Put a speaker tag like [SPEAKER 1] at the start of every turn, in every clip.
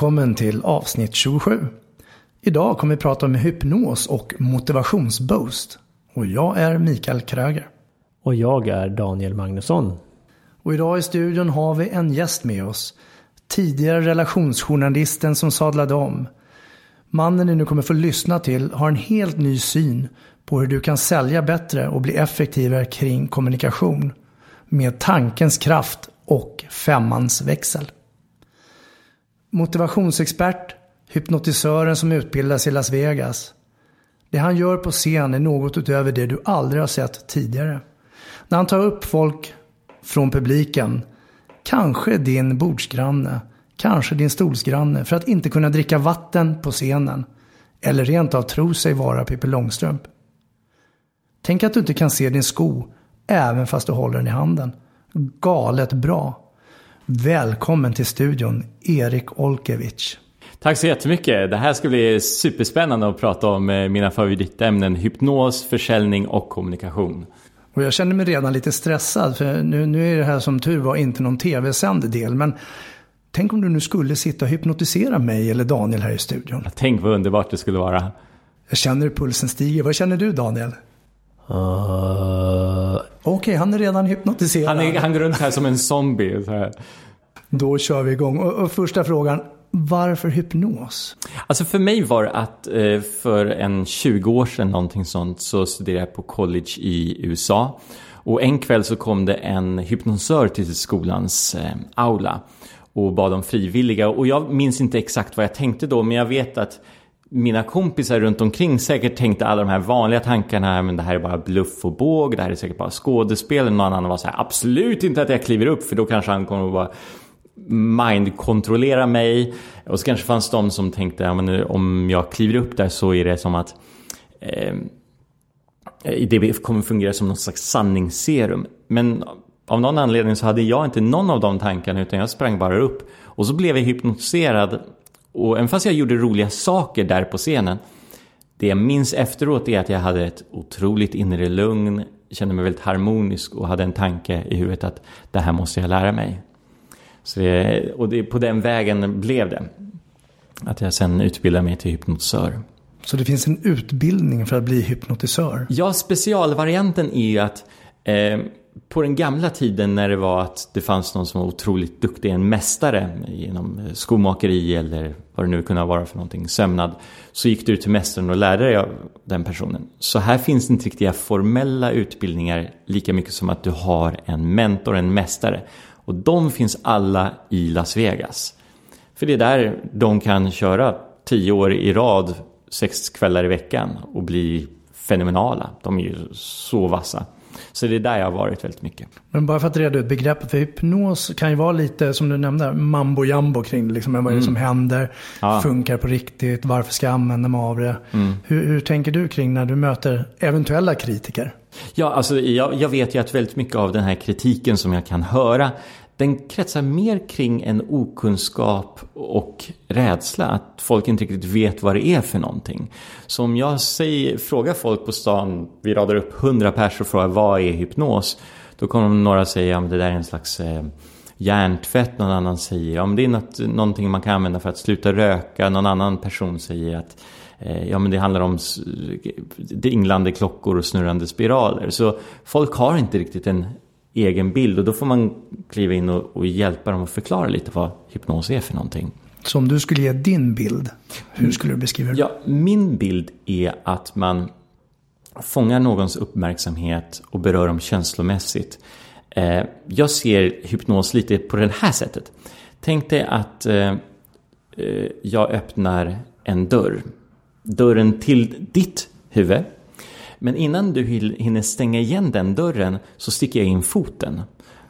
[SPEAKER 1] Välkommen till avsnitt 27. Idag kommer vi prata om hypnos och motivationsboost. Och jag är Mikael Kröger.
[SPEAKER 2] Och jag är Daniel Magnusson.
[SPEAKER 1] Och idag i studion har vi en gäst med oss. Tidigare relationsjournalisten som sadlade om. Mannen ni nu kommer få lyssna till har en helt ny syn på hur du kan sälja bättre och bli effektivare kring kommunikation. Med tankens kraft och femmans växel. Motivationsexpert, hypnotisören som utbildas i Las Vegas. Det han gör på scen är något utöver det du aldrig har sett tidigare. När han tar upp folk från publiken, kanske din bordsgranne, kanske din stolsgranne, för att inte kunna dricka vatten på scenen. Eller rent av tro sig vara Pippi Långstrump. Tänk att du inte kan se din sko, även fast du håller den i handen. Galet bra. Välkommen till studion, Erik Olkevich.
[SPEAKER 3] Tack så jättemycket. Det här ska bli superspännande att prata om eh, mina favoritämnen hypnos, försäljning och kommunikation.
[SPEAKER 1] Och jag känner mig redan lite stressad för nu, nu är det här som tur var inte någon tv-sänd del. Men tänk om du nu skulle sitta och hypnotisera mig eller Daniel här i studion.
[SPEAKER 3] Tänk vad underbart det skulle vara.
[SPEAKER 1] Jag känner hur pulsen stiger. Vad känner du Daniel?
[SPEAKER 2] Uh...
[SPEAKER 1] Okej, okay, han är redan hypnotiserad.
[SPEAKER 3] Han, är, han går runt här som en zombie. Så här.
[SPEAKER 1] Då kör vi igång. Och, och första frågan. Varför hypnos?
[SPEAKER 3] Alltså för mig var det att eh, för en 20 år sedan någonting sånt så studerade jag på college i USA. Och en kväll så kom det en hypnosör till skolans eh, aula och bad om frivilliga. Och jag minns inte exakt vad jag tänkte då men jag vet att mina kompisar runt omkring säkert tänkte alla de här vanliga tankarna, men det här är bara bluff och båg, det här är säkert bara skådespel. Någon annan var så här, absolut inte att jag kliver upp för då kanske han kommer att bara mindkontrollera mig. Och så kanske fanns de som tänkte, ja, men om jag kliver upp där så är det som att ehm, eh, det kommer fungera som något slags sanningsserum. Men av någon anledning så hade jag inte någon av de tankarna utan jag sprang bara upp. Och så blev jag hypnotiserad och även fast jag gjorde roliga saker där på scenen, det jag minns efteråt är att jag hade ett otroligt inre lugn, kände mig väldigt harmonisk och hade en tanke i huvudet att det här måste jag lära mig. Så det, och det, på den vägen blev det. Att jag sen utbildade mig till hypnotisör.
[SPEAKER 1] Så det finns en utbildning för att bli hypnotisör?
[SPEAKER 3] Ja, specialvarianten är ju att eh, på den gamla tiden när det var att det fanns någon som var otroligt duktig, en mästare Genom eh, skomakeri eller vad det nu kunde vara för någonting, sömnad, så gick du till mästaren och lärde dig av den personen. Så här finns inte riktiga formella utbildningar lika mycket som att du har en mentor, en mästare. Och de finns alla i Las Vegas. För det är där de kan köra tio år i rad, sex kvällar i veckan och bli fenomenala. De är ju så vassa. Så det är där jag har varit väldigt mycket.
[SPEAKER 1] Men bara för att reda ut begreppet för hypnos kan ju vara lite som du nämnde, mambo jambo kring det. Liksom, vad är det mm. som händer? Ja. Funkar på riktigt? Varför ska jag använda mig av det? Mm. Hur, hur, tänker du kring när du möter eventuella kritiker?
[SPEAKER 3] Ja, alltså jag, jag vet ju att väldigt mycket av den här kritiken som jag kan höra den kretsar mer kring en okunskap och rädsla. Att folk inte riktigt vet vad det är för någonting. Så om jag säger, frågar folk på stan, vi radar upp hundra personer och frågar vad är hypnos? Då kommer några säga att det där är en slags eh, hjärntvätt. Någon annan säger att det är något, någonting man kan använda för att sluta röka. Någon annan person säger att eh, ja men det handlar om dinglande klockor och snurrande spiraler. Så folk har inte riktigt en egen bild och då får man kliva in och, och hjälpa dem att förklara lite vad hypnos är för någonting.
[SPEAKER 1] Så om du skulle ge din bild, hur skulle du beskriva det?
[SPEAKER 3] Ja, min bild är att man fångar någons uppmärksamhet och berör dem känslomässigt. Eh, jag ser hypnos lite på det här sättet. Tänk dig att eh, eh, jag öppnar en dörr. Dörren till ditt huvud. Men innan du hinner stänga igen den dörren så sticker jag in foten.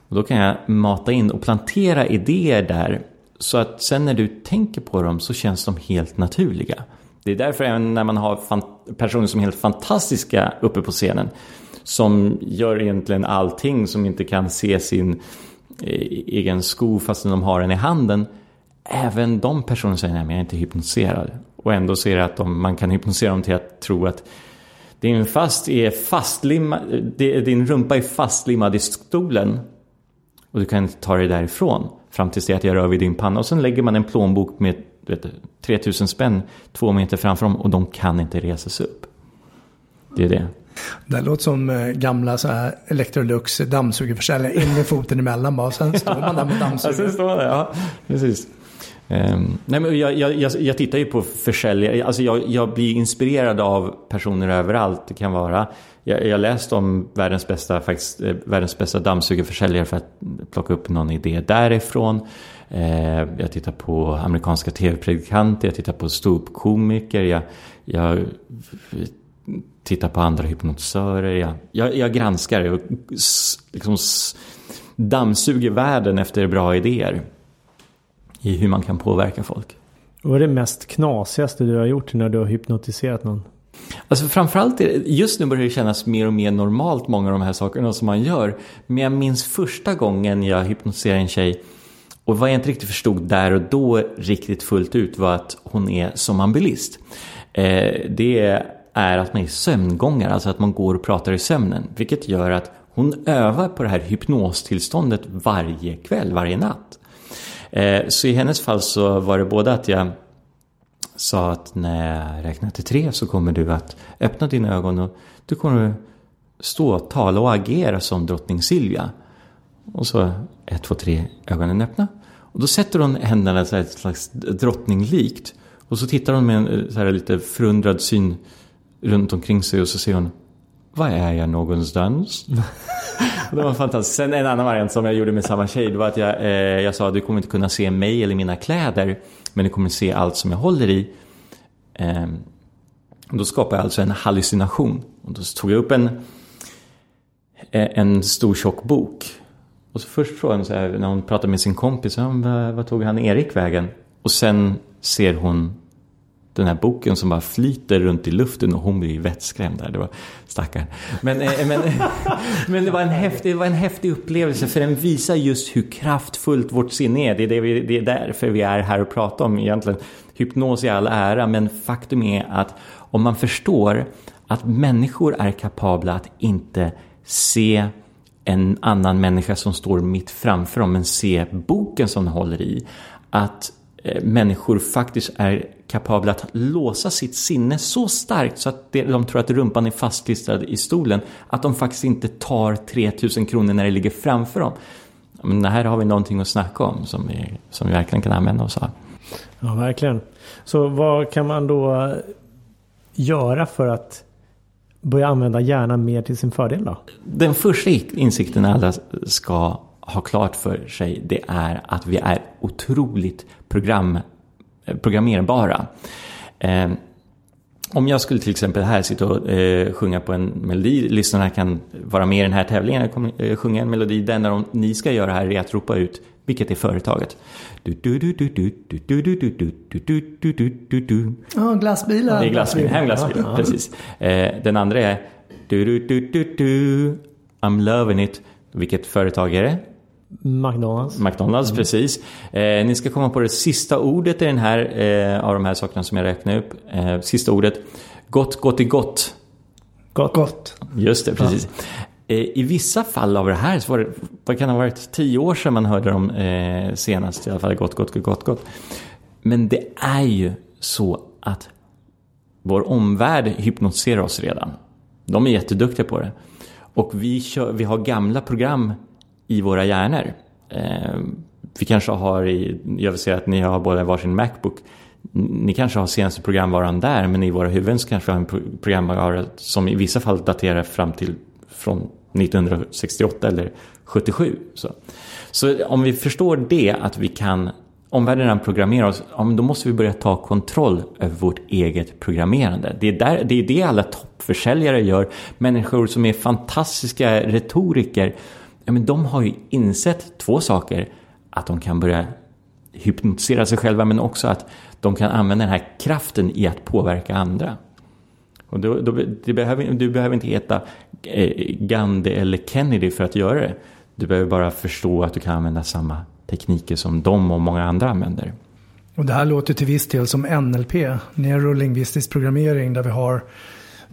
[SPEAKER 3] Och då kan jag mata in och plantera idéer där så att sen när du tänker på dem så känns de helt naturliga. Det är därför även när man har personer som är helt fantastiska uppe på scenen som gör egentligen allting som inte kan se sin eh, egen sko fastän de har den i handen. Även de personerna säger nej men jag är inte hypnotiserad. Och ändå ser det att de, man kan hypnotisera dem till att tro att din, fast är fastlimmad, din rumpa är fastlimmad i stolen och du kan inte ta dig därifrån fram tills det att jag rör vid din panna. Och sen lägger man en plånbok med vet, 3000 spänn två meter framför dem och de kan inte resa sig upp. Det är det.
[SPEAKER 1] Det låter som eh, gamla så här Electrolux dammsugarförsäljare. In med foten emellan bara. Sen står man där med dammsugaren.
[SPEAKER 3] Ja, sen står man där, ja. Precis. Um, nej, men jag, jag, jag, jag, tittar ju på försäljare, alltså jag, jag, blir inspirerad av personer överallt. Det kan vara, jag, jag läste om världens bästa, faktiskt, eh, världens bästa dammsugarförsäljare för att plocka upp någon idé därifrån. Uh, jag tittar på amerikanska tv-predikanter, jag tittar på ståuppkomiker, jag, jag tittar på andra hypnotisörer. Jag, jag, jag granskar och liksom dammsuger världen efter bra idéer i hur man kan påverka folk.
[SPEAKER 2] Vad är det mest knasigaste du har gjort när du har hypnotiserat någon?
[SPEAKER 3] Alltså framförallt, just nu börjar det kännas mer och mer normalt många av de här sakerna som man gör. Men jag minns första gången jag hypnotiserade en tjej och vad jag inte riktigt förstod där och då riktigt fullt ut var att hon är somnambulist. Eh, det är att man är sömngångare, alltså att man går och pratar i sömnen. Vilket gör att hon övar på det här hypnostillståndet varje kväll, varje natt. Eh, så i hennes fall så var det både att jag sa att när jag räknar till tre så kommer du att öppna dina ögon och du kommer stå, tala och agera som drottning Silvia. Och så ett, två, tre, ögonen öppna. Och då sätter hon händerna så här ett slags drottninglikt. Och så tittar hon med en eh, så här lite förundrad syn runt omkring sig och så säger hon var är jag någonstans? det var fantastiskt. Sen en annan variant som jag gjorde med samma tjej, det var att jag, eh, jag sa att du kommer inte kunna se mig eller mina kläder, men du kommer se allt som jag håller i. Eh, då skapade jag alltså en hallucination. Och då tog jag upp en, eh, en stor tjock bok. Och så först frågade hon så här, när hon pratade med sin kompis, vad, vad tog han Erik vägen? Och sen ser hon den här boken som bara flyter runt i luften och hon blir vettskrämd där. Det var stackarn. Men, eh, men, eh, men det, var en häftig, det var en häftig upplevelse för den visar just hur kraftfullt vårt sinne är. Det är, det, vi, det är därför vi är här och pratar om egentligen. Hypnos i all ära, men faktum är att om man förstår att människor är kapabla att inte se en annan människa som står mitt framför dem, men se boken som de håller i. Att eh, människor faktiskt är kapabla att låsa sitt sinne så starkt så att de tror att rumpan är fastklistrad i stolen att de faktiskt inte tar 3000 kronor när det ligger framför dem. Men här har vi någonting att snacka om som vi, som vi verkligen kan använda oss av.
[SPEAKER 2] Ja, verkligen. Så vad kan man då göra för att börja använda hjärnan mer till sin fördel då?
[SPEAKER 3] Den första insikten alla ska ha klart för sig det är att vi är otroligt program, programmerbara. Eh, om jag skulle till exempel här sitta och eh, sjunga på en melodi, lyssnarna kan vara med i den här tävlingen, jag kommer eh, sjunga en melodi, det enda ni ska göra här är att ropa ut vilket är företaget.
[SPEAKER 1] Ja, glassbilar.
[SPEAKER 3] Det är glassbilar, hemglassbilar, precis. Den andra är I'm loving it. Vilket företag är det?
[SPEAKER 2] McDonalds.
[SPEAKER 3] McDonalds, mm. precis. Eh, ni ska komma på det sista ordet i den här, eh, av de här sakerna som jag räknar upp. Eh, sista ordet. Gott, gott i gott.
[SPEAKER 2] Gott.
[SPEAKER 1] gott.
[SPEAKER 3] Just det, precis. Ja. Eh, I vissa fall av det här, så var det, vad kan det ha varit, tio år sedan man hörde dem eh, senast. I alla fall gott, gott, gott, gott. Men det är ju så att vår omvärld hypnotiserar oss redan. De är jätteduktiga på det. Och vi, kör, vi har gamla program våra hjärnor. Eh, vi kanske har, i, jag vill säga att ni har båda varsin Macbook. Ni kanske har senaste programvaran där, men i våra huvuden så kanske vi har en programvara som i vissa fall daterar fram till från 1968 eller 77. Så, så om vi förstår det, att vi kan omvärlden redan programmerar oss, ja, men då måste vi börja ta kontroll över vårt eget programmerande. Det är, där, det är det alla toppförsäljare gör. Människor som är fantastiska retoriker, ja, men de har ju insett två saker. Att de kan börja hypnotisera sig själva, men också att de kan använda den här kraften i att påverka andra. Och då, då, behöver, du behöver inte heta eh, Gandhi eller Kennedy för att göra det. Du behöver bara förstå att du kan använda samma tekniker som de och många andra använder.
[SPEAKER 1] Och det här låter till viss del som NLP, neurolingvistisk programmering, där vi har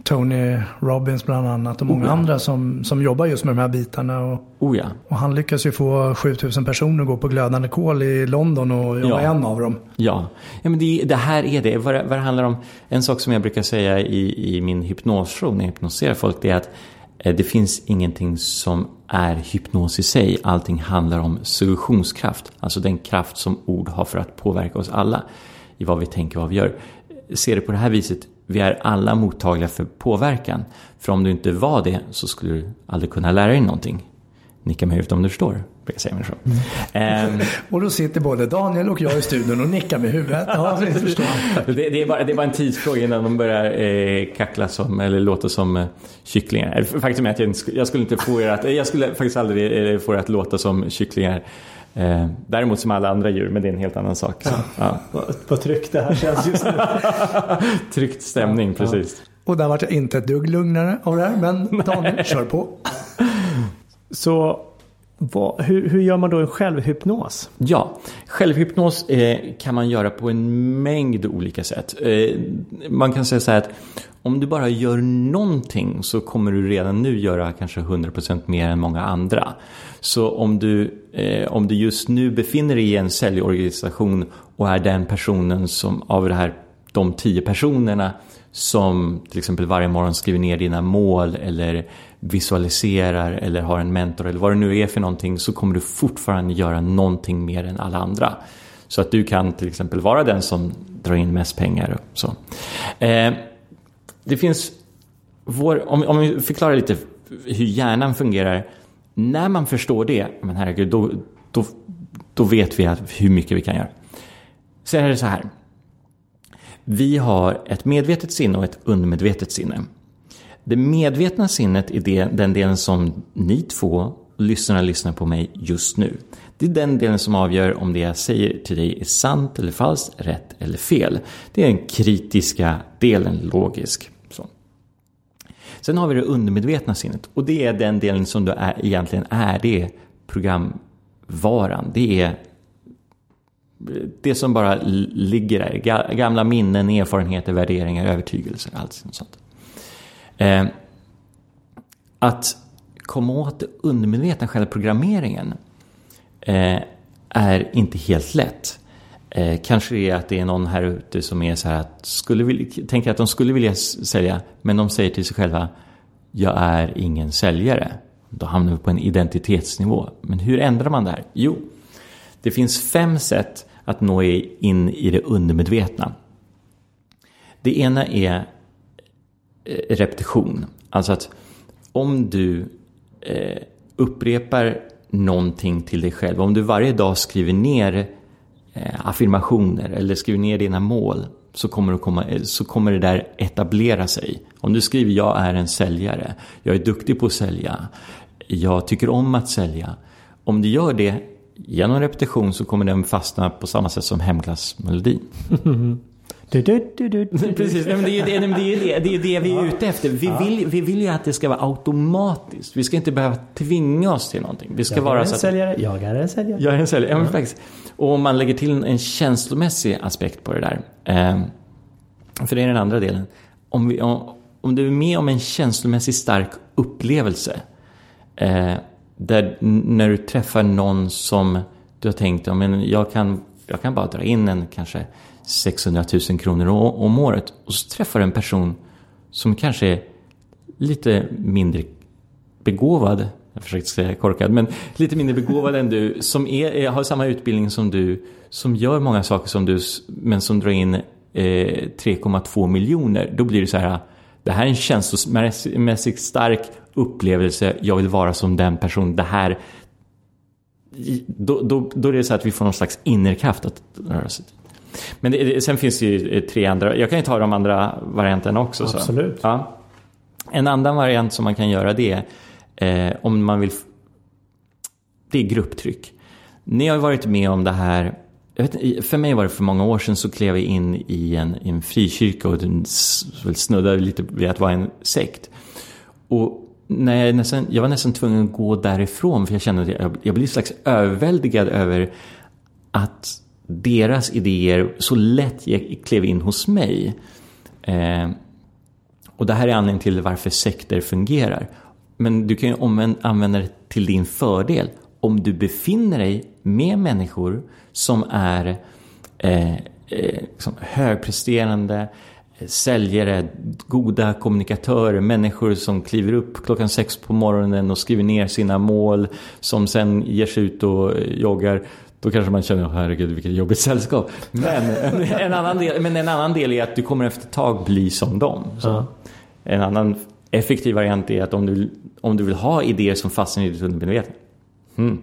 [SPEAKER 1] Tony Robbins bland annat och många oh ja. andra som, som jobbar just med de här bitarna. Och,
[SPEAKER 3] oh ja.
[SPEAKER 1] och han lyckas ju få 7000 personer att gå på glödande kol i London och jag var en av dem.
[SPEAKER 3] Ja, ja men det, det här är det. Vad, vad det handlar om, en sak som jag brukar säga i, i min hypnosshow när jag hypnoserar folk, det är att Eh, det finns ingenting som är hypnos i sig. Allting handlar om suggestionskraft. Alltså den kraft som ord har för att påverka oss alla i vad vi tänker och vad vi gör. Se det på det här viset. Vi är alla mottagliga för påverkan. För om du inte var det så skulle du aldrig kunna lära dig någonting. Nicka med huvudet om du förstår brukar säga människor.
[SPEAKER 1] Mm. Um, och då sitter både Daniel och jag i studion och nickar med huvudet. Ja,
[SPEAKER 3] det, det, är bara, det är bara en tidsfråga innan de börjar eh, kackla som, eller låta som eh, kycklingar. Faktum är att jag, jag, skulle inte få er att, jag skulle faktiskt aldrig eh, få er att låta som kycklingar. Eh, däremot som alla andra djur, men det är en helt annan sak. Så,
[SPEAKER 2] ja. Vad tryggt det här känns just nu.
[SPEAKER 3] Tryckt stämning, ja, precis.
[SPEAKER 1] Ja. Och där vart jag inte ett dugg lugnare av det här, men Daniel, kör på.
[SPEAKER 2] Så vad, hur, hur, gör man då en självhypnos?
[SPEAKER 3] Ja, självhypnos eh, kan man göra på en mängd olika sätt. Eh, man kan säga så här att om du bara gör någonting så kommer du redan nu göra kanske 100% mer än många andra. Så om du, eh, om du just nu befinner dig i en säljorganisation och är den personen som av det här, de tio personerna som till exempel varje morgon skriver ner dina mål eller visualiserar eller har en mentor eller vad det nu är för någonting så kommer du fortfarande göra någonting mer än alla andra. Så att du kan till exempel vara den som drar in mest pengar. Och så. Eh, det finns, vår, om, om vi förklarar lite hur hjärnan fungerar. När man förstår det, men herregud, då, då, då vet vi att, hur mycket vi kan göra. Sen är det så här. Vi har ett medvetet sinne och ett undermedvetet sinne. Det medvetna sinnet är det, den delen som ni två lyssnarna lyssnar på mig just nu. Det är den delen som avgör om det jag säger till dig är sant eller falskt, rätt eller fel. Det är den kritiska delen, logisk. Så. Sen har vi det undermedvetna sinnet och det är den delen som du är, egentligen är. Det är programvaran. Det är det som bara ligger där. Gamla minnen, erfarenheter, värderingar, övertygelser, allt sånt. Eh, att komma åt det undermedvetna, själva programmeringen, eh, är inte helt lätt. Eh, kanske det är att det är någon här ute som är så här att skulle vilja, tänker att de skulle vilja sälja, men de säger till sig själva jag är ingen säljare. Då hamnar vi på en identitetsnivå. Men hur ändrar man det här? Jo, det finns fem sätt att nå in i det undermedvetna. Det ena är Eh, repetition. Alltså att om du eh, upprepar någonting till dig själv, om du varje dag skriver ner eh, affirmationer eller skriver ner dina mål så kommer, det komma, eh, så kommer det där etablera sig. Om du skriver jag är en säljare, jag är duktig på att sälja, jag tycker om att sälja. Om du gör det genom repetition så kommer den fastna på samma sätt som hemglassmelodin.
[SPEAKER 2] Du, du, du,
[SPEAKER 3] Precis, men det, är det, det, är det, det är det vi är ute efter. Vi, vill, vi vill ju att det ska vara automatiskt. Vi ska inte behöva tvinga oss till någonting. Vi ska
[SPEAKER 2] jag
[SPEAKER 3] vara
[SPEAKER 2] är en
[SPEAKER 3] så att,
[SPEAKER 2] säljare, jag är en säljare.
[SPEAKER 3] Jag är en säljare, ja, men faktiskt. Och om man lägger till en känslomässig aspekt på det där. Eh, för det är den andra delen. Om, vi, om, om du är med om en känslomässigt stark upplevelse. Eh, där när du träffar någon som du har tänkt, men jag kan, jag kan bara dra in en kanske 600 000 kronor om året. Och så träffar du en person som kanske är lite mindre begåvad, jag försökte säga korkad, men lite mindre begåvad än du, som är, har samma utbildning som du, som gör många saker som du, men som drar in eh, 3,2 miljoner. Då blir det så här, det här är en känslomässigt stark upplevelse, jag vill vara som den personen, det här då, då, då är det så att vi får någon slags innerkraft att röra sig men det, sen finns det ju tre andra, jag kan ju ta de andra varianterna också.
[SPEAKER 2] Absolut.
[SPEAKER 3] Så. Ja. En annan variant som man kan göra det är eh, om man vill Det är grupptryck. Ni har varit med om det här vet, för mig var det för många år sedan så klev jag in i en, i en frikyrka och snuddade lite vid att vara en sekt. Och när jag, nästan, jag var nästan tvungen att gå därifrån för jag kände att jag, jag blev slags överväldigad över att deras idéer så lätt klev in hos mig. Eh, och det här är anledningen till varför sekter fungerar. Men du kan ju använda det till din fördel. Om du befinner dig med människor som är eh, eh, liksom högpresterande, säljare, goda kommunikatörer, människor som kliver upp klockan sex på morgonen och skriver ner sina mål, som sen ger sig ut och eh, joggar. Då kanske man känner, herregud vilket jobbigt sällskap. Men en, annan del, men en annan del är att du kommer efter ett tag bli som dem. Uh. En annan effektiv variant är att om du, om du vill ha idéer som fastnar i ditt undermedvetna. Hmm.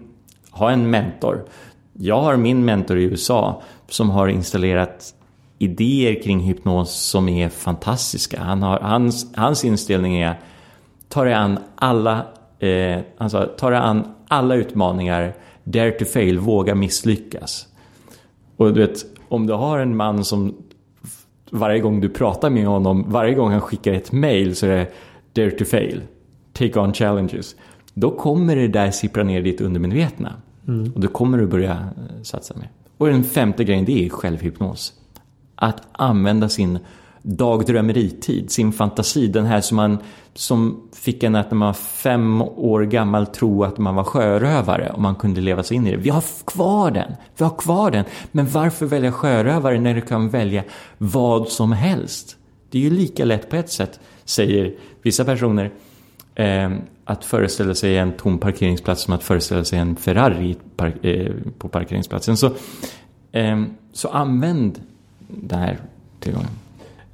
[SPEAKER 3] Ha en mentor. Jag har min mentor i USA som har installerat idéer kring hypnos som är fantastiska. Han har, hans, hans inställning är ta dig an alla, eh, alltså, ta dig an alla utmaningar, dare to fail, våga misslyckas. Och du vet, om du har en man som varje gång du pratar med honom, varje gång han skickar ett mail så är det dare to fail, take on challenges. Då kommer det där sippra ner ditt undermedvetna. Mm. Och då kommer du börja eh, satsa mer. Och den femte grejen, det är självhypnos att använda sin dagdrömmeritid, sin fantasi, den här som man som fick en att när man var fem år gammal tro att man var sjörövare och man kunde leva sig in i det. Vi har kvar den, vi har kvar den. Men varför välja sjörövare när du kan välja vad som helst? Det är ju lika lätt på ett sätt, säger vissa personer, eh, att föreställa sig en tom parkeringsplats som att föreställa sig en Ferrari park, eh, på parkeringsplatsen. Så, eh, så använd den här tillgången.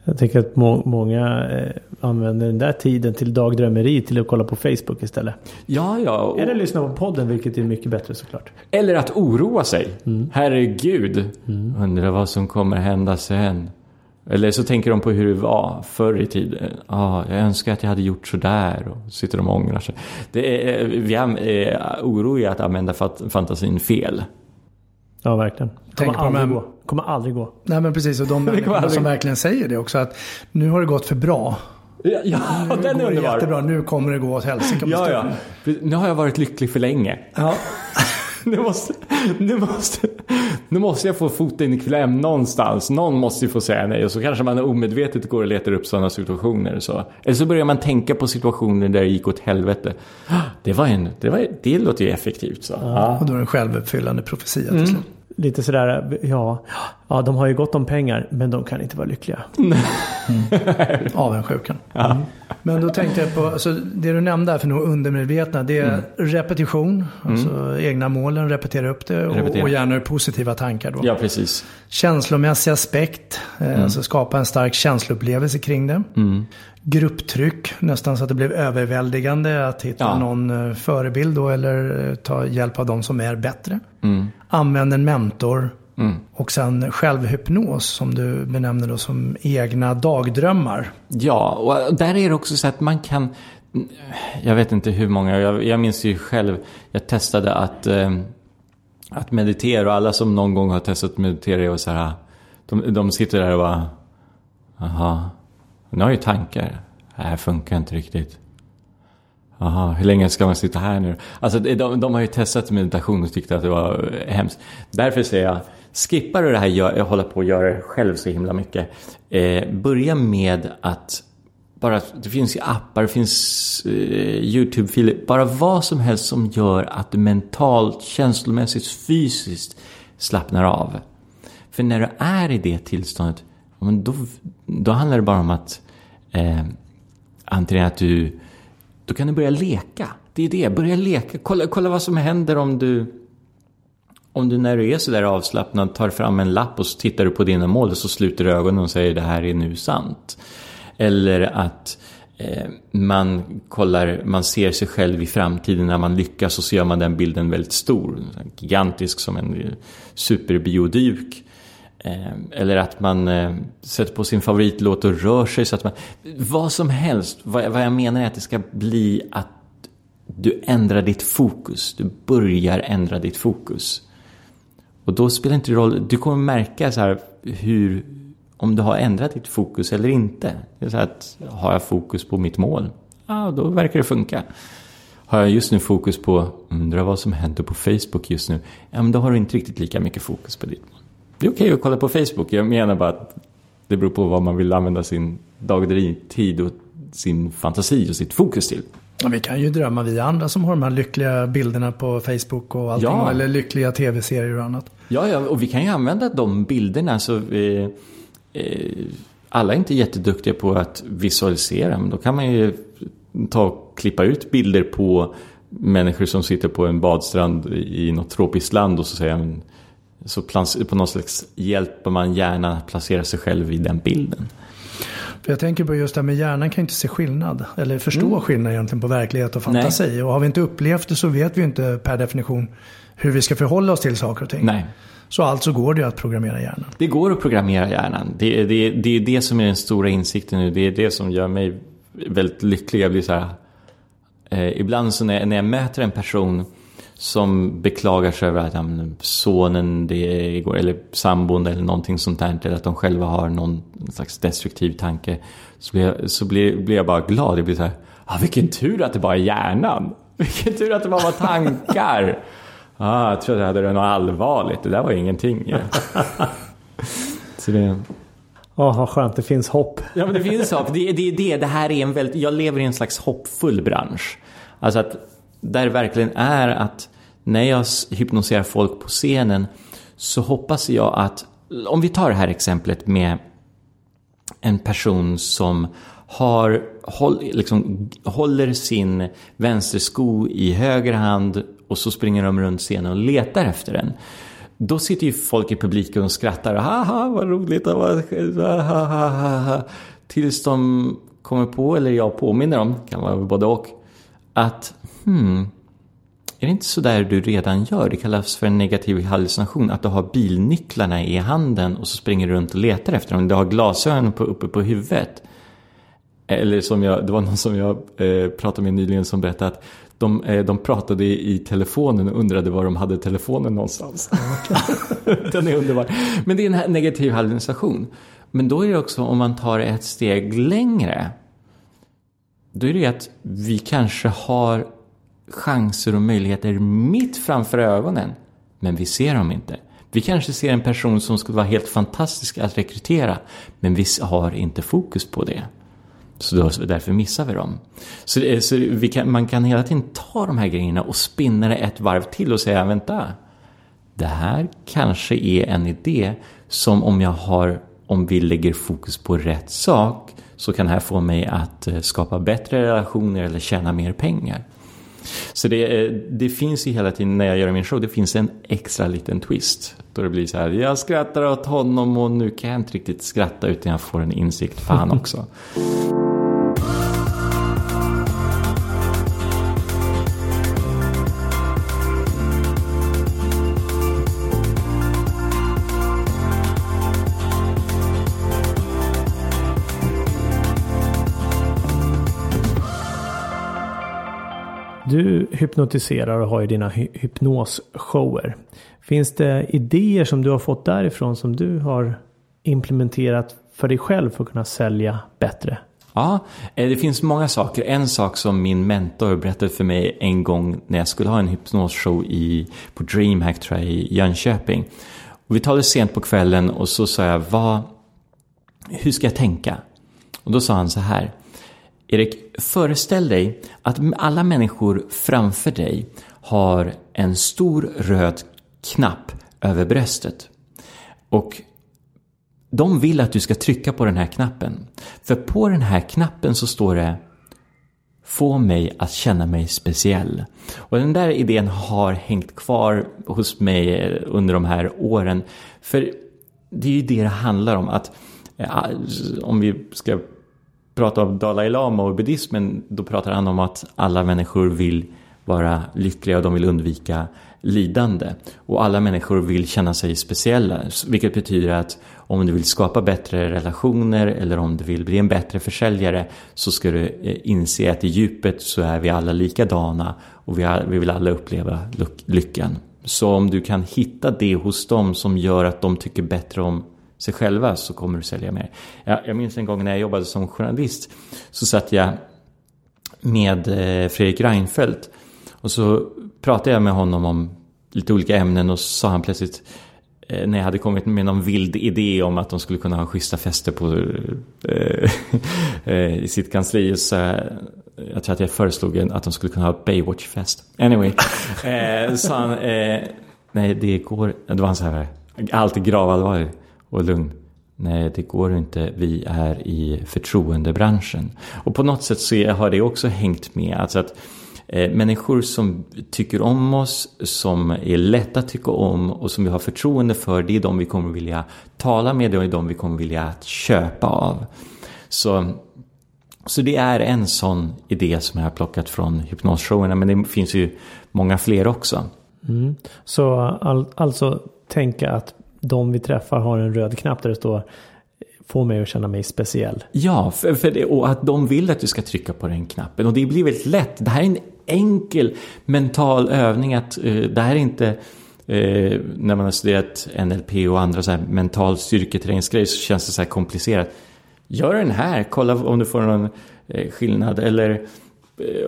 [SPEAKER 2] Jag tänker att må många eh, använder den där tiden till dagdrömmeri till att kolla på Facebook istället.
[SPEAKER 3] Ja, ja.
[SPEAKER 2] Och... Eller lyssna på podden, vilket är mycket bättre såklart.
[SPEAKER 3] Eller att oroa sig. Mm. Herregud, mm. undrar vad som kommer hända sen. Eller så tänker de på hur det var förr i tiden. Ah, jag önskar att jag hade gjort sådär. Och sitter de och ångrar sig. Det är, vi är eh, oroliga att använda fantasin fel.
[SPEAKER 2] Ja, verkligen. Kommer aldrig gå. Kommer aldrig gå.
[SPEAKER 1] Nej, men precis. Och de människorna som verkligen säger det också. Att nu har det gått för bra.
[SPEAKER 3] Ja, ja
[SPEAKER 1] nu
[SPEAKER 3] den
[SPEAKER 1] går
[SPEAKER 3] är
[SPEAKER 1] det jättebra. Nu kommer det gå åt helsike
[SPEAKER 3] ja, ja. Nu har jag varit lycklig för länge.
[SPEAKER 1] Ja.
[SPEAKER 3] nu, måste, nu, måste, nu måste jag få foten i kläm någonstans. Någon måste ju få säga nej. Och så kanske man omedvetet går och letar upp sådana situationer. Så. Eller så börjar man tänka på situationer där det gick åt helvete. Det, var en, det, var, det låter ju effektivt. Så.
[SPEAKER 1] Ja. Och då är det en självuppfyllande profetia till mm.
[SPEAKER 2] Lite sådär, ja, ja, de har ju gott om pengar men de kan inte vara lyckliga. Mm.
[SPEAKER 1] Avundsjukan. Ja. Mm. Men då tänkte jag på, alltså, det du nämnde här för nog undermedvetna, det är mm. repetition. Alltså mm. egna målen, repetera upp det och, repetera. och gärna positiva tankar då.
[SPEAKER 3] Ja, precis.
[SPEAKER 1] Känslomässig aspekt, eh, mm. alltså skapa en stark känsloupplevelse kring det. Grupptryck, nästan så att det blev överväldigande att hitta ja. någon eh, förebild då eller eh, ta hjälp av de som är bättre.
[SPEAKER 3] Mm.
[SPEAKER 1] Använd en mentor.
[SPEAKER 3] Mm.
[SPEAKER 1] Och sen självhypnos som du benämner då som egna dagdrömmar.
[SPEAKER 3] Ja, och där är det också så att man kan jag vet inte hur många, jag, jag minns ju själv, jag testade att, eh, att meditera och alla som någon gång har testat att meditera och så här, de, de sitter där och bara, aha, nu har ju tankar. Det här funkar inte riktigt. Jaha, hur länge ska man sitta här nu? Alltså de, de har ju testat meditation och tyckte att det var hemskt. Därför säger jag, skippar du det här jag, håller på att göra det själv så himla mycket. Eh, börja med att bara, det finns ju appar, det finns eh, YouTube-filer, bara vad som helst som gör att du mentalt, känslomässigt, fysiskt slappnar av. För när du är i det tillståndet, men då, då handlar det bara om att eh, antingen att du, då kan du börja leka. Det är det, börja leka. Kolla, kolla vad som händer om du, om du när du är sådär avslappnad tar fram en lapp och så tittar du på dina mål och så sluter du ögonen och säger det här är nu sant. Eller att eh, man kollar, man ser sig själv i framtiden när man lyckas och så gör man den bilden väldigt stor. Gigantisk som en superbioduk. Eh, eller att man eh, sätter på sin favoritlåt och rör sig så att man... Vad som helst. Vad, vad jag menar är att det ska bli att du ändrar ditt fokus. Du börjar ändra ditt fokus. Och då spelar det inte roll. Du kommer märka så här hur... Om du har ändrat ditt fokus eller inte. Det är så att har jag fokus på mitt mål? Ja, då verkar det funka. Har jag just nu fokus på, undrar vad som händer på Facebook just nu? Ja, men då har du inte riktigt lika mycket fokus på ditt mål. Det är okej okay att kolla på Facebook. Jag menar bara att det beror på vad man vill använda sin dagdrivtid och sin fantasi och sitt fokus till.
[SPEAKER 1] Vi kan ju drömma vi andra som har de här lyckliga bilderna på Facebook och allting. Ja. Eller lyckliga tv-serier och annat.
[SPEAKER 3] Ja, ja, och vi kan ju använda de bilderna. Så vi, eh, alla är inte jätteduktiga på att visualisera. Men då kan man ju ta och klippa ut bilder på människor som sitter på en badstrand i något tropiskt land och så säger man så på något slags hjälper man hjärnan att placera sig själv i den bilden.
[SPEAKER 1] För jag tänker på just det här med hjärnan kan inte se skillnad. Eller förstå mm. skillnad egentligen på verklighet och fantasi. Nej. Och har vi inte upplevt det så vet vi inte per definition hur vi ska förhålla oss till saker och ting.
[SPEAKER 3] Nej.
[SPEAKER 1] Så alltså går det ju att programmera hjärnan.
[SPEAKER 3] Det går att programmera hjärnan. Det, det, det är det som är den stora insikten nu. Det är det som gör mig väldigt lycklig. Jag blir så här, eh, ibland så när, när jag möter en person som beklagar sig över att ja, sonen det går, eller sambon eller någonting sånt där, eller att de själva har någon slags destruktiv tanke. Så blir jag, så blir, blir jag bara glad. Jag blir så här, ah, vilken tur att det bara är hjärnan. Vilken tur att det bara var tankar. ah, jag trodde att det hade något allvarligt, det där var ingenting.
[SPEAKER 2] så det... Ja, vad skönt, det finns hopp.
[SPEAKER 3] Ja, men det finns hopp. Det är det, det, det här är en väldigt, jag lever i en slags hoppfull bransch. Alltså att där det verkligen är att när jag hypnoserar folk på scenen så hoppas jag att, om vi tar det här exemplet med en person som har, håll, liksom, håller sin vänstersko i höger hand och så springer de runt scenen och letar efter den. Då sitter ju folk i publiken och skrattar. Haha, vad roligt. Tills de kommer på, eller jag påminner dem, kan vara både och, att hmm, är det inte så där du redan gör? Det kallas för en negativ hallucination. Att du har bilnycklarna i handen och så springer du runt och letar efter dem. Du har glasögon på, uppe på huvudet. Eller som jag, det var någon som jag eh, pratade med nyligen som berättade att de, eh, de pratade i, i telefonen och undrade var de hade telefonen någonstans. Den är underbar. Men det är en negativ hallucination. Men då är det också om man tar ett steg längre. Då är det att vi kanske har chanser och möjligheter mitt framför ögonen. Men vi ser dem inte. Vi kanske ser en person som skulle vara helt fantastisk att rekrytera. Men vi har inte fokus på det. Så då, därför missar vi dem. Så, eh, så kan, man kan hela tiden ta de här grejerna och spinna det ett varv till och säga vänta. Det här kanske är en idé som om jag har, om vi lägger fokus på rätt sak så kan det här få mig att eh, skapa bättre relationer eller tjäna mer pengar. Så det, det finns ju hela tiden när jag gör min show, det finns en extra liten twist. Då det blir så här, jag skrattar åt honom och nu kan jag inte riktigt skratta utan jag får en insikt fan också.
[SPEAKER 2] Hypnotiserar och har ju dina hy hypnosshower. Finns det idéer som du har fått därifrån som du har implementerat för dig själv för att kunna sälja bättre?
[SPEAKER 3] Ja, eh, det finns många saker. En sak som min mentor berättade för mig en gång när jag skulle ha en hypnosshow i, på DreamHack tror jag, i Jönköping. Och vi talade sent på kvällen och så sa jag, vad, hur ska jag tänka? Och då sa han så här, Erik, föreställ dig att alla människor framför dig har en stor röd knapp över bröstet. Och de vill att du ska trycka på den här knappen. För på den här knappen så står det Få mig att känna mig speciell. Och den där idén har hängt kvar hos mig eh, under de här åren. För det är ju det det handlar om. Att eh, om vi ska Pratar om Dalai Lama och buddhismen, då pratar han om att alla människor vill vara lyckliga och de vill undvika lidande. Och alla människor vill känna sig speciella, vilket betyder att om du vill skapa bättre relationer eller om du vill bli en bättre försäljare så ska du eh, inse att i djupet så är vi alla likadana och vi vill alla uppleva lyckan. Så om du kan hitta det hos dem som gör att de tycker bättre om sig själva så kommer du sälja mer. Jag, jag minns en gång när jag jobbade som journalist så satt jag med eh, Fredrik Reinfeldt och så pratade jag med honom om lite olika ämnen och så sa han plötsligt eh, när jag hade kommit med någon vild idé om att de skulle kunna ha schyssta fester på, äh, i sitt kansli. Så jag tror att jag föreslog att de skulle kunna ha Baywatch-fest. Anyway, sa han, nej det går, det var han så här, alltid gravallvarlig och lugn. Nej, det går inte. Vi är i förtroendebranschen. Och på något sätt så har det också hängt med. Alltså att eh, människor som tycker om oss, som är lätta att tycka om och som vi har förtroende för, det är de vi kommer vilja tala med, det är de vi kommer vilja köpa av. Så, så det är en sån idé som jag har plockat från hypnosshowerna, men det finns ju många fler också.
[SPEAKER 2] Mm. Så all, alltså tänka att de vi träffar har en röd knapp där det står Få mig att känna mig speciell.
[SPEAKER 3] Ja, för, för det, och att de vill att du ska trycka på den knappen. Och det blir väldigt lätt. Det här är en enkel mental övning. att uh, Det här är inte uh, när man har studerat NLP och andra så här mental styrketräningsgrejer så känns det så här komplicerat. Gör den här, kolla om du får någon uh, skillnad. Eller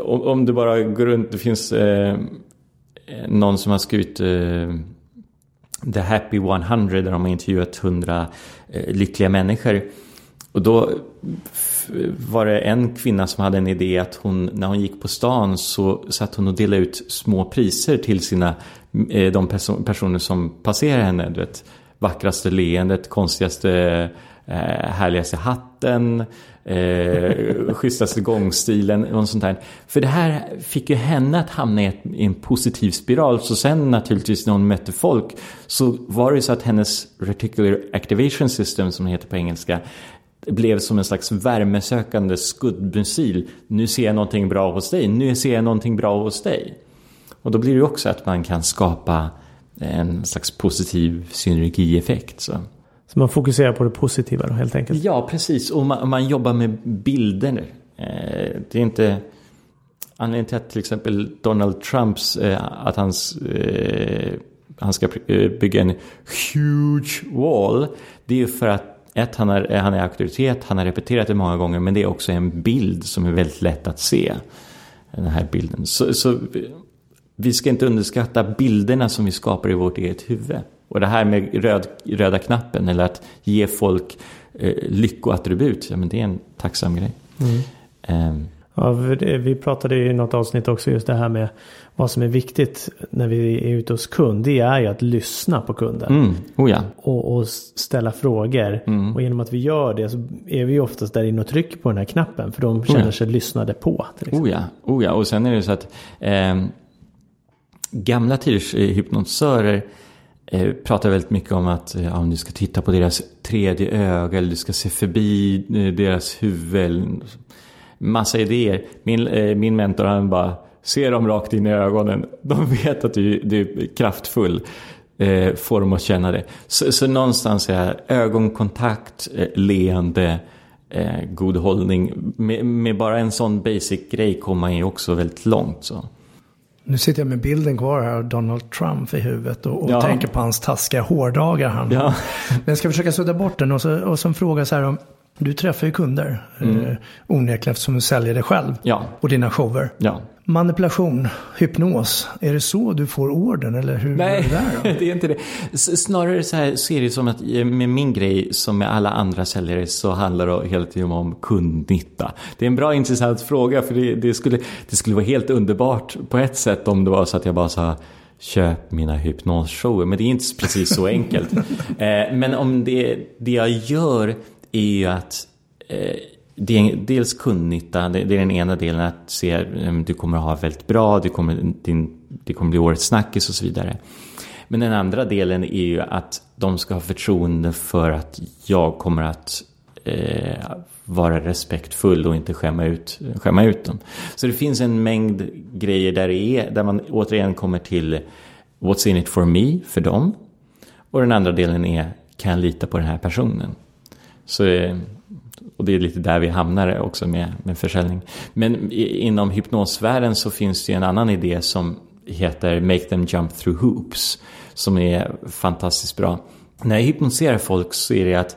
[SPEAKER 3] om, om, du bara går runt, det finns någon som har skrivit The Happy 100 där de har intervjuat 100 eh, lyckliga människor. Och då var det en kvinna som hade en idé att hon, när hon gick på stan så satt hon och delade ut små priser till sina, eh, de perso personer som passerade henne. Du vet, vackraste leendet, konstigaste, eh, härligaste hatten, eh, schysstaste gångstilen och sånt där. För det här fick ju henne att hamna i, ett, i, en positiv spiral. Så sen naturligtvis när hon mötte folk så var det så att hennes reticular activation system som det heter på engelska blev som en slags värmesökande skuddmissil. Nu ser jag någonting bra hos dig, nu ser jag någonting bra hos dig. Och då blir det ju också att man kan skapa en slags positiv synergieffekt. Så.
[SPEAKER 2] Så man fokuserar på det positiva då helt enkelt?
[SPEAKER 3] Ja, precis. Och man, man jobbar med bilder. Eh, det är inte... Anledningen till att till exempel Donald Trumps, eh, att hans, eh, han ska eh, bygga en huge wall. Det är ju för att ett, han är, han är auktoritet, han har repeterat det många gånger, men det är också en bild som är väldigt lätt att se. Den här bilden. Så, så vi ska inte underskatta bilderna som vi skapar i vårt eget huvud. Och det här med röd, röda knappen eller att ge folk eh, lyckoattribut, ja men det är en tacksam grej.
[SPEAKER 2] Mm. Um. Ja, vi pratade i något avsnitt också just det här med vad som är viktigt när vi är ute hos kund. Det är ju att lyssna på kunden.
[SPEAKER 3] Mm. Oh ja.
[SPEAKER 2] och, och, ställa frågor. Mm. Och genom att vi gör det så är vi oftast där inne och trycker på den här knappen. För de känner oh ja. sig lyssnade på.
[SPEAKER 3] Oh ja. oh ja, och sen är det så att eh, gamla tiders eh, hypnotisörer Eh, pratar väldigt mycket om att eh, ja, om du ska titta på deras tredje öga eller du ska se förbi eh, deras huvud. Massa idéer. Min, eh, min mentor han bara ser dem rakt in i ögonen. De vet att du, du är kraftfull. Eh, får dem att känna det. Så, så någonstans är ögonkontakt, eh, leende, eh, god hållning. Med, med, bara en sån basic grej kommer man ju också väldigt långt. Så.
[SPEAKER 1] Nu sitter jag med bilden kvar här av Donald Trump i huvudet och, och ja. tänker på hans taskiga hårdagar. Han. Ja. Men jag ska försöka sudda bort den och så, och så fråga så här om du träffar ju kunder, mm. eh, onekligen eftersom du säljer det själv
[SPEAKER 3] ja.
[SPEAKER 1] och dina shower.
[SPEAKER 3] Ja.
[SPEAKER 1] Manipulation, hypnos, är det så du får orden eller hur
[SPEAKER 3] Nej,
[SPEAKER 1] är det
[SPEAKER 3] där? det är inte det. Snarare så här ser det som att eh, med min grej som med alla andra säljare så handlar det hela tiden om kundnytta. Det är en bra intressant fråga för det, det, skulle, det skulle vara helt underbart på ett sätt om det var så att jag bara sa köp mina hypnosshower. Men det är inte precis så enkelt. eh, men om det, det jag gör är ju att eh, det är dels kundnytta, det är den ena delen att se att du kommer att ha väldigt bra, du kommer, din, det kommer bli årets snackis och så vidare. Men den andra delen är ju att de ska ha förtroende för att jag kommer att eh, vara respektfull och inte skämma ut, skämma ut dem. Så det finns en mängd grejer där, det är, där man återigen kommer till What's in it for me, för dem. Och den andra delen är, kan jag lita på den här personen? Så, eh, och det är lite där vi hamnar också med, med försäljning. Men inom hypnosvärlden så finns det ju en annan idé som heter Make them jump through hoops. Som är fantastiskt bra. När jag hypnotiserar folk så är det att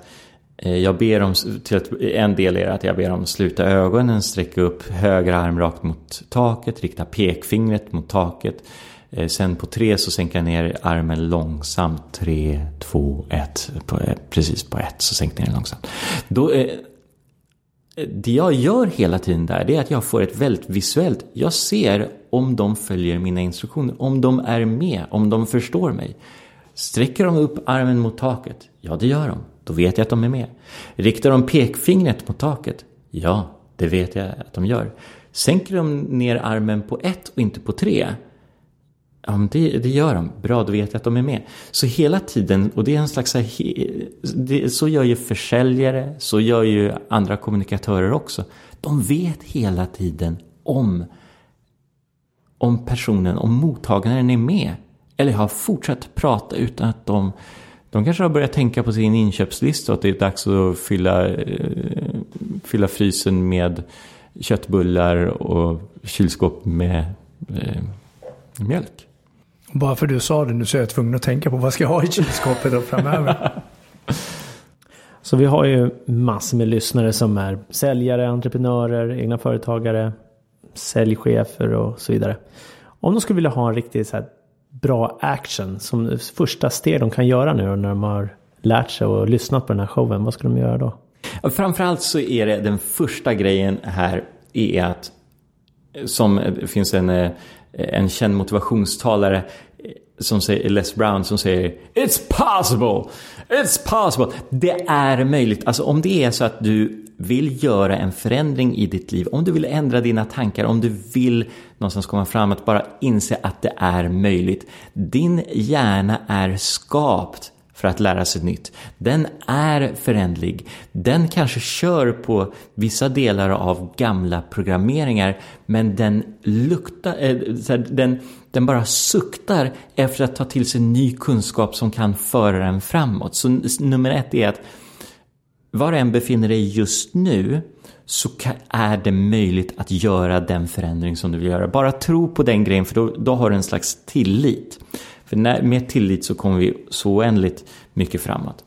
[SPEAKER 3] eh, jag ber dem, till att, en del är att jag ber dem sluta ögonen, sträcka upp höger arm rakt mot taket, rikta pekfingret mot taket. Eh, sen på tre så sänker jag ner armen långsamt. Tre, två, ett. På, eh, precis på ett så sänker jag ner den långsamt. Då, det jag gör hela tiden där, det är att jag får ett väldigt visuellt... Jag ser om de följer mina instruktioner, om de är med, om de förstår mig. Sträcker de upp armen mot taket? Ja, det gör de. Då vet jag att de är med. Riktar de pekfingret mot taket? Ja, det vet jag att de gör. Sänker de ner armen på ett och inte på tre? Ja, men det, det gör de. Bra, då vet jag att de är med. Så hela tiden, och det är en slags... Det, så gör ju försäljare, så gör ju andra kommunikatörer också. De vet hela tiden om, om personen, om mottagaren är med. Eller har fortsatt prata utan att de... De kanske har börjat tänka på sin inköpslista och att det är dags att fylla, eh, fylla frysen med köttbullar och kylskåp med eh, mjölk.
[SPEAKER 1] Bara för du sa det nu så är jag tvungen att tänka på vad ska jag ha i kylskåpet då framöver.
[SPEAKER 2] så vi har ju massor med lyssnare som är säljare, entreprenörer, egna företagare, säljchefer och så vidare. Om de skulle vilja ha en riktigt så bra action som första steg de kan göra nu när de har lärt sig och lyssnat på den här showen, vad ska de göra då?
[SPEAKER 3] Framförallt så är det den första grejen här är att som det finns en eh, en känd motivationstalare som säger, Les Brown som säger It's possible! It's possible! Det är möjligt. Alltså om det är så att du vill göra en förändring i ditt liv, om du vill ändra dina tankar, om du vill någonstans komma fram att bara inse att det är möjligt. Din hjärna är skapt för att lära sig nytt. Den är förändlig. Den kanske kör på vissa delar av gamla programmeringar men den luktar, äh, den, den bara suktar efter att ta till sig ny kunskap som kan föra den framåt. Så nummer ett är att var du än befinner dig just nu så är det möjligt att göra den förändring som du vill göra. Bara tro på den grejen för då, då har du en slags tillit. För när, med tillit så kommer vi så oändligt mycket framåt.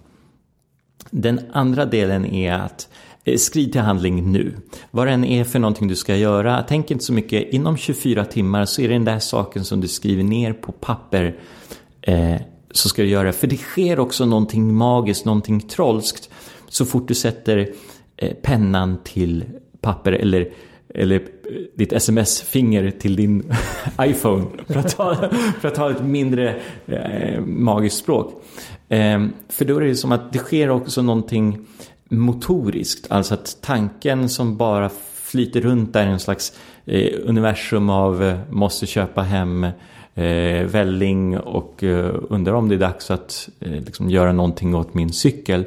[SPEAKER 3] Den andra delen är att eh, skriv Skrid till handling nu. Vad det än är för någonting du ska göra, tänk inte så mycket. Inom 24 timmar så är det den där saken som du skriver ner på papper eh, så ska du göra. För det sker också någonting magiskt, någonting trolskt så fort du sätter eh, pennan till papper eller eller eh, ditt sms-finger till din iPhone för att ta, för att ta ett mindre eh, magiskt språk. Eh, för då är det som att det sker också någonting motoriskt, alltså att tanken som bara flyter runt där i en slags eh, universum av eh, måste köpa hem eh, välling och eh, undrar om det är dags att eh, liksom göra någonting åt min cykel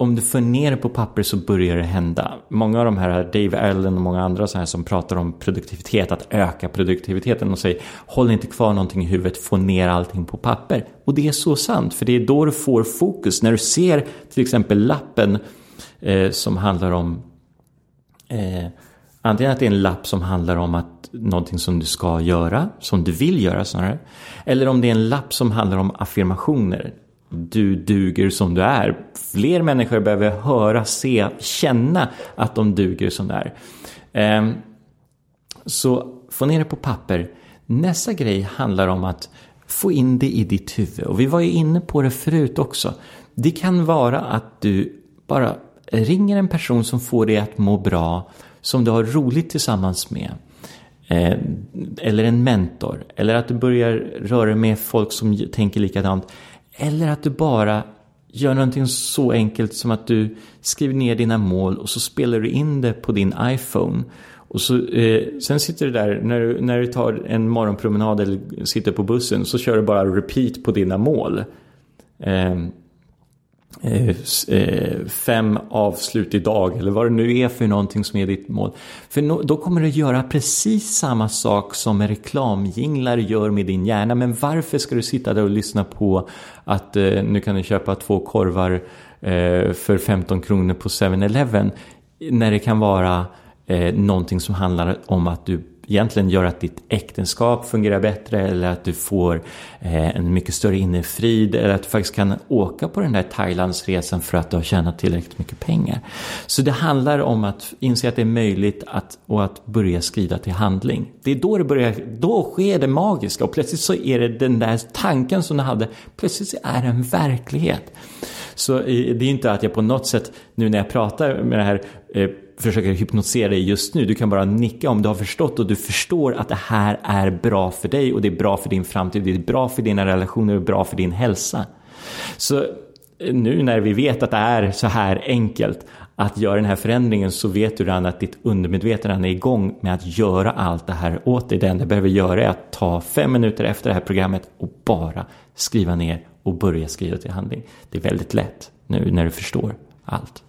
[SPEAKER 3] om du för ner det på papper så börjar det hända. Många av de här, Dave Allen och många andra så här som pratar om produktivitet, att öka produktiviteten och säger håll inte kvar någonting i huvudet, få ner allting på papper. Och det är så sant, för det är då du får fokus. När du ser till exempel lappen eh, som handlar om eh, antingen att det är en lapp som handlar om att någonting som du ska göra, som du vill göra snarare. Eller om det är en lapp som handlar om affirmationer du duger som du är. Fler människor behöver höra, se, känna att de duger som de är. Ehm, så få ner det på papper. Nästa grej handlar om att få in det i ditt huvud. Och vi var ju inne på det förut också. Det kan vara att du bara ringer en person som får dig att må bra, som du har roligt tillsammans med. Ehm, eller en mentor. Eller att du börjar röra dig med folk som tänker likadant. Eller att du bara gör någonting så enkelt som att du skriver ner dina mål och så spelar du in det på din iPhone. Och så, eh, sen sitter du där, när du, när du tar en morgonpromenad eller sitter på bussen, så kör du bara repeat på dina mål. Eh, Eh, eh, fem avslut idag eller vad det nu är för någonting som är ditt mål. För no, då kommer du göra precis samma sak som reklamjinglar gör med din hjärna. Men varför ska du sitta där och lyssna på att eh, nu kan du köpa två korvar eh, för 15 kronor på 7-Eleven när det kan vara eh, någonting som handlar om att du egentligen gör att ditt äktenskap fungerar bättre eller att du får eh, en mycket större innerfrid eller att du faktiskt kan åka på den där Thailandsresan för att du har tjänat tillräckligt mycket pengar. Så det handlar om att inse att det är möjligt att, och att börja skrida till handling. Det är då det börjar, då sker det magiska och plötsligt så är det den där tanken som du hade, plötsligt är det en verklighet. Så eh, det är inte att jag på något sätt, nu när jag pratar med det här, eh, försöker hypnotisera dig just nu. Du kan bara nicka om du har förstått och du förstår att det här är bra för dig och det är bra för din framtid, det är bra för dina relationer och bra för din hälsa. Så eh, nu när vi vet att det är så här enkelt att göra den här förändringen så vet du redan att ditt undermedvetna är igång med att göra allt det här åt dig. Det enda du behöver göra är att ta fem minuter efter det här programmet och bara skriva ner och börja skriva till handling. Det är väldigt lätt nu när du förstår allt.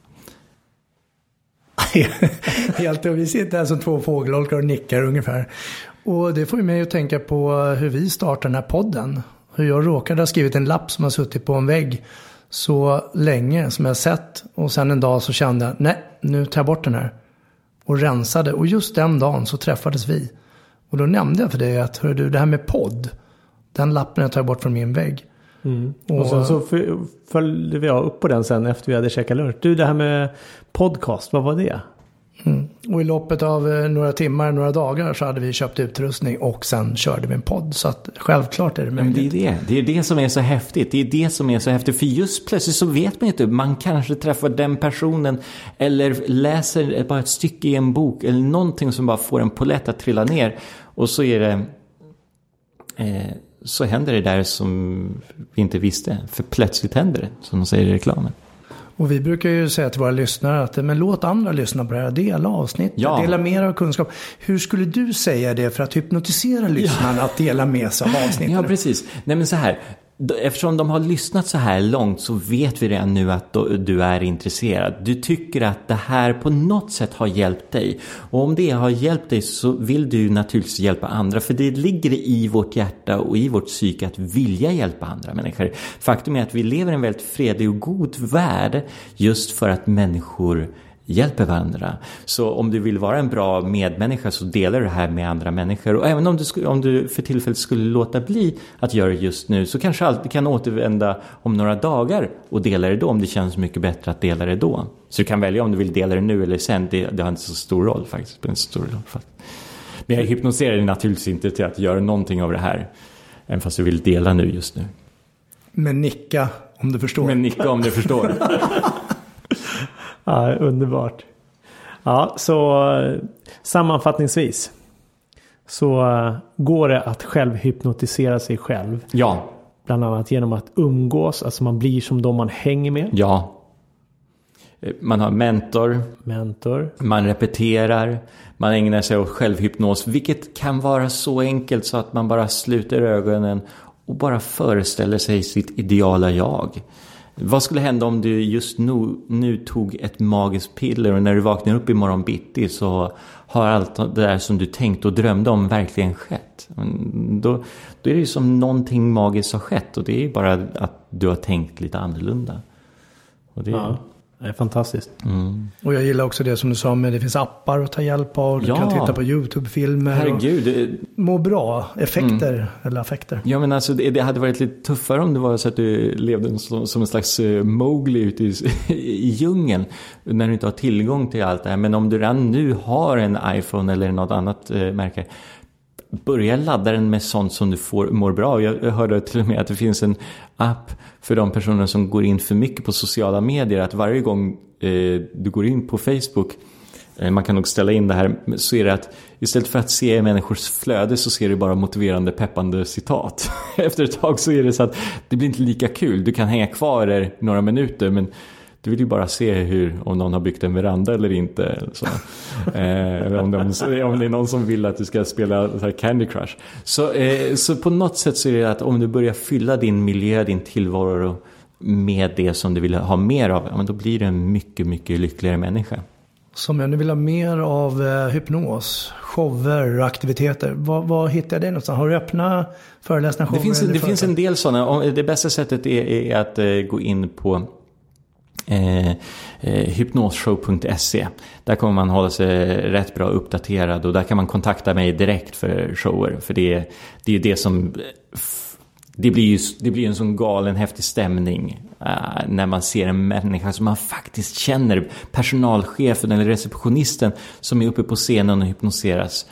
[SPEAKER 1] Helt och vi sitter här som två fågelholkar och nickar ungefär. Och det får ju mig att tänka på hur vi startade den här podden. Hur jag råkade ha skrivit en lapp som har suttit på en vägg så länge som jag sett. Och sen en dag så kände jag, nej, nu tar jag bort den här. Och rensade. Och just den dagen så träffades vi. Och då nämnde jag för dig att, hör du, det här med podd. Den lappen jag tar bort från min vägg.
[SPEAKER 2] Mm. Och, och sen så följde vi upp på den sen efter vi hade käkat lunch. Du, det här med podcast, vad var det?
[SPEAKER 1] Mm. Och i loppet av eh, några timmar, några dagar så hade vi köpt utrustning och sen körde vi en podd. Så att självklart är det möjligt.
[SPEAKER 3] Men det är det. Det är det som är så häftigt. Det är det som är så häftigt. För just plötsligt så vet man inte. Man kanske träffar den personen eller läser bara ett stycke i en bok eller någonting som bara får en polett att trilla ner. Och så är det eh, så händer det där som vi inte visste. För plötsligt händer det, som de säger i reklamen.
[SPEAKER 1] Och vi brukar ju säga till våra lyssnare att men låt andra lyssna på det här. Dela avsnitt, ja. dela mer av kunskap. Hur skulle du säga det för att hypnotisera lyssnarna ja. att dela med sig av avsnitten?
[SPEAKER 3] Ja, precis. Nej, men så här eftersom de har lyssnat så här långt så vet vi redan nu att du är intresserad. Du tycker att det här på något sätt har hjälpt dig. Och om det har hjälpt dig så vill du naturligtvis hjälpa andra. För det ligger i vårt hjärta och i vårt psyke att vilja hjälpa andra människor. Faktum är att vi lever i en väldigt fredlig och god värld just för att människor hjälper varandra. Så om du vill vara en bra medmänniska så delar du det här med andra människor. Och även om du, om du för tillfället skulle låta bli att göra det just nu så kanske alltid kan återvända om några dagar och dela det då om det känns mycket bättre att dela det då. Så du kan välja om du vill dela det nu eller sen. Det, det har inte så stor roll faktiskt. Det stor roll. Men jag hypnotiserar dig naturligtvis inte till att göra någonting av det här. Även fast du vill dela nu just nu.
[SPEAKER 1] Men nicka om du förstår.
[SPEAKER 3] Men nicka om du förstår.
[SPEAKER 2] Ja, underbart. Ja, så sammanfattningsvis. Så uh, går det att själv hypnotisera sig själv.
[SPEAKER 3] Ja.
[SPEAKER 2] Bland annat genom att umgås, alltså man blir som de man hänger med.
[SPEAKER 3] Ja. Man har mentor.
[SPEAKER 2] Mentor.
[SPEAKER 3] Man repeterar. Man ägnar sig åt självhypnos. Vilket kan vara så enkelt så att man bara sluter ögonen och bara föreställer sig sitt ideala jag. Vad skulle hända om du just nu, nu tog ett magiskt piller och när du vaknar upp imorgon bitti så har allt det där som du tänkte och drömde om verkligen skett? Då, då är det ju som någonting magiskt har skett och det är ju bara att du har tänkt lite annorlunda. Och det,
[SPEAKER 2] ja. Det är fantastiskt.
[SPEAKER 3] Mm.
[SPEAKER 1] Och jag gillar också det som du sa med det finns appar att ta hjälp av. Du ja. kan titta på YouTube-filmer.
[SPEAKER 3] Herregud. Det...
[SPEAKER 1] Må bra. Effekter mm. eller affekter.
[SPEAKER 3] Ja men alltså det, hade varit lite tuffare om det var så att du levde som, som en slags uh, Mowgli ute i, i djungeln. När du inte har tillgång till allt det här. Men om du redan nu har en iPhone eller något annat uh, märke börja ladda den med sånt som du får, mår bra. Jag hörde till och med att det finns en app för de personer som går in för mycket på sociala medier. Att varje gång eh, du går in på Facebook eh, man kan nog ställa in det här, så är det att istället för att se människors flöde så ser du bara motiverande, peppande citat. Efter ett tag så är det så att det blir inte lika kul. Du kan hänga kvar där några minuter men du vill ju bara se hur, om någon har byggt en veranda eller inte. Eller så. eh, om, de, om det är någon som vill att du ska spela Candy Crush. Så, eh, så på något sätt så är det att om du börjar fylla din miljö, din tillvaro med det som du vill ha mer av, men då blir du en mycket, mycket lyckligare människa.
[SPEAKER 1] Så om jag nu vill ha mer av eh, hypnos, shower och aktiviteter, var, var hittar jag det någonstans? Har du öppna föreläsningar?
[SPEAKER 3] Det finns, det finns en del sådana. Det bästa sättet är, är att eh, gå in på eh, eh hypnosshow.se. Där kommer man hålla sig rätt bra uppdaterad och där kan man kontakta mig direkt för shower. För det, det är det som eh, det blir ju det blir en sån galen häftig stämning uh, när man ser en människa som man faktiskt känner, personalchefen eller receptionisten som är uppe på scenen och hypnoseras.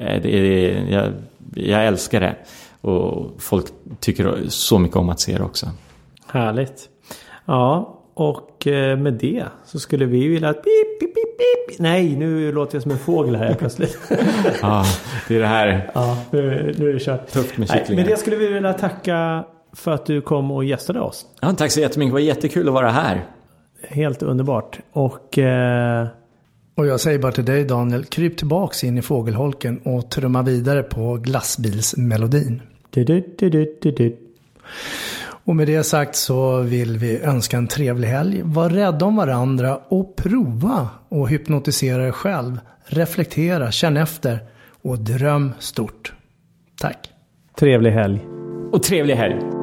[SPEAKER 3] Uh, det är, jag, jag älskar det och folk tycker så mycket om att se det också.
[SPEAKER 2] Härligt. Ja, och eh, med det så skulle vi vilja att pip, pip, pip, pip. Nej, nu låter jag som en fågel här plötsligt.
[SPEAKER 3] ja, det är det här.
[SPEAKER 2] Ja, nu, nu är det kört.
[SPEAKER 3] Tufft med kycklingar.
[SPEAKER 2] Nej, med det skulle vi vilja tacka för att du kom och gästade oss.
[SPEAKER 3] Ja, tack så jättemycket. Det var jättekul att vara här.
[SPEAKER 2] Helt underbart. Och... Eh...
[SPEAKER 1] Och jag säger bara till dig Daniel, kryp tillbaks in i fågelholken och trumma vidare på glassbilsmelodin.
[SPEAKER 2] Du, du, du, du, du, du.
[SPEAKER 1] Och med det sagt så vill vi önska en trevlig helg. Var rädda om varandra och prova och hypnotisera er själv. Reflektera, känn efter och dröm stort. Tack.
[SPEAKER 2] Trevlig helg.
[SPEAKER 3] Och trevlig helg.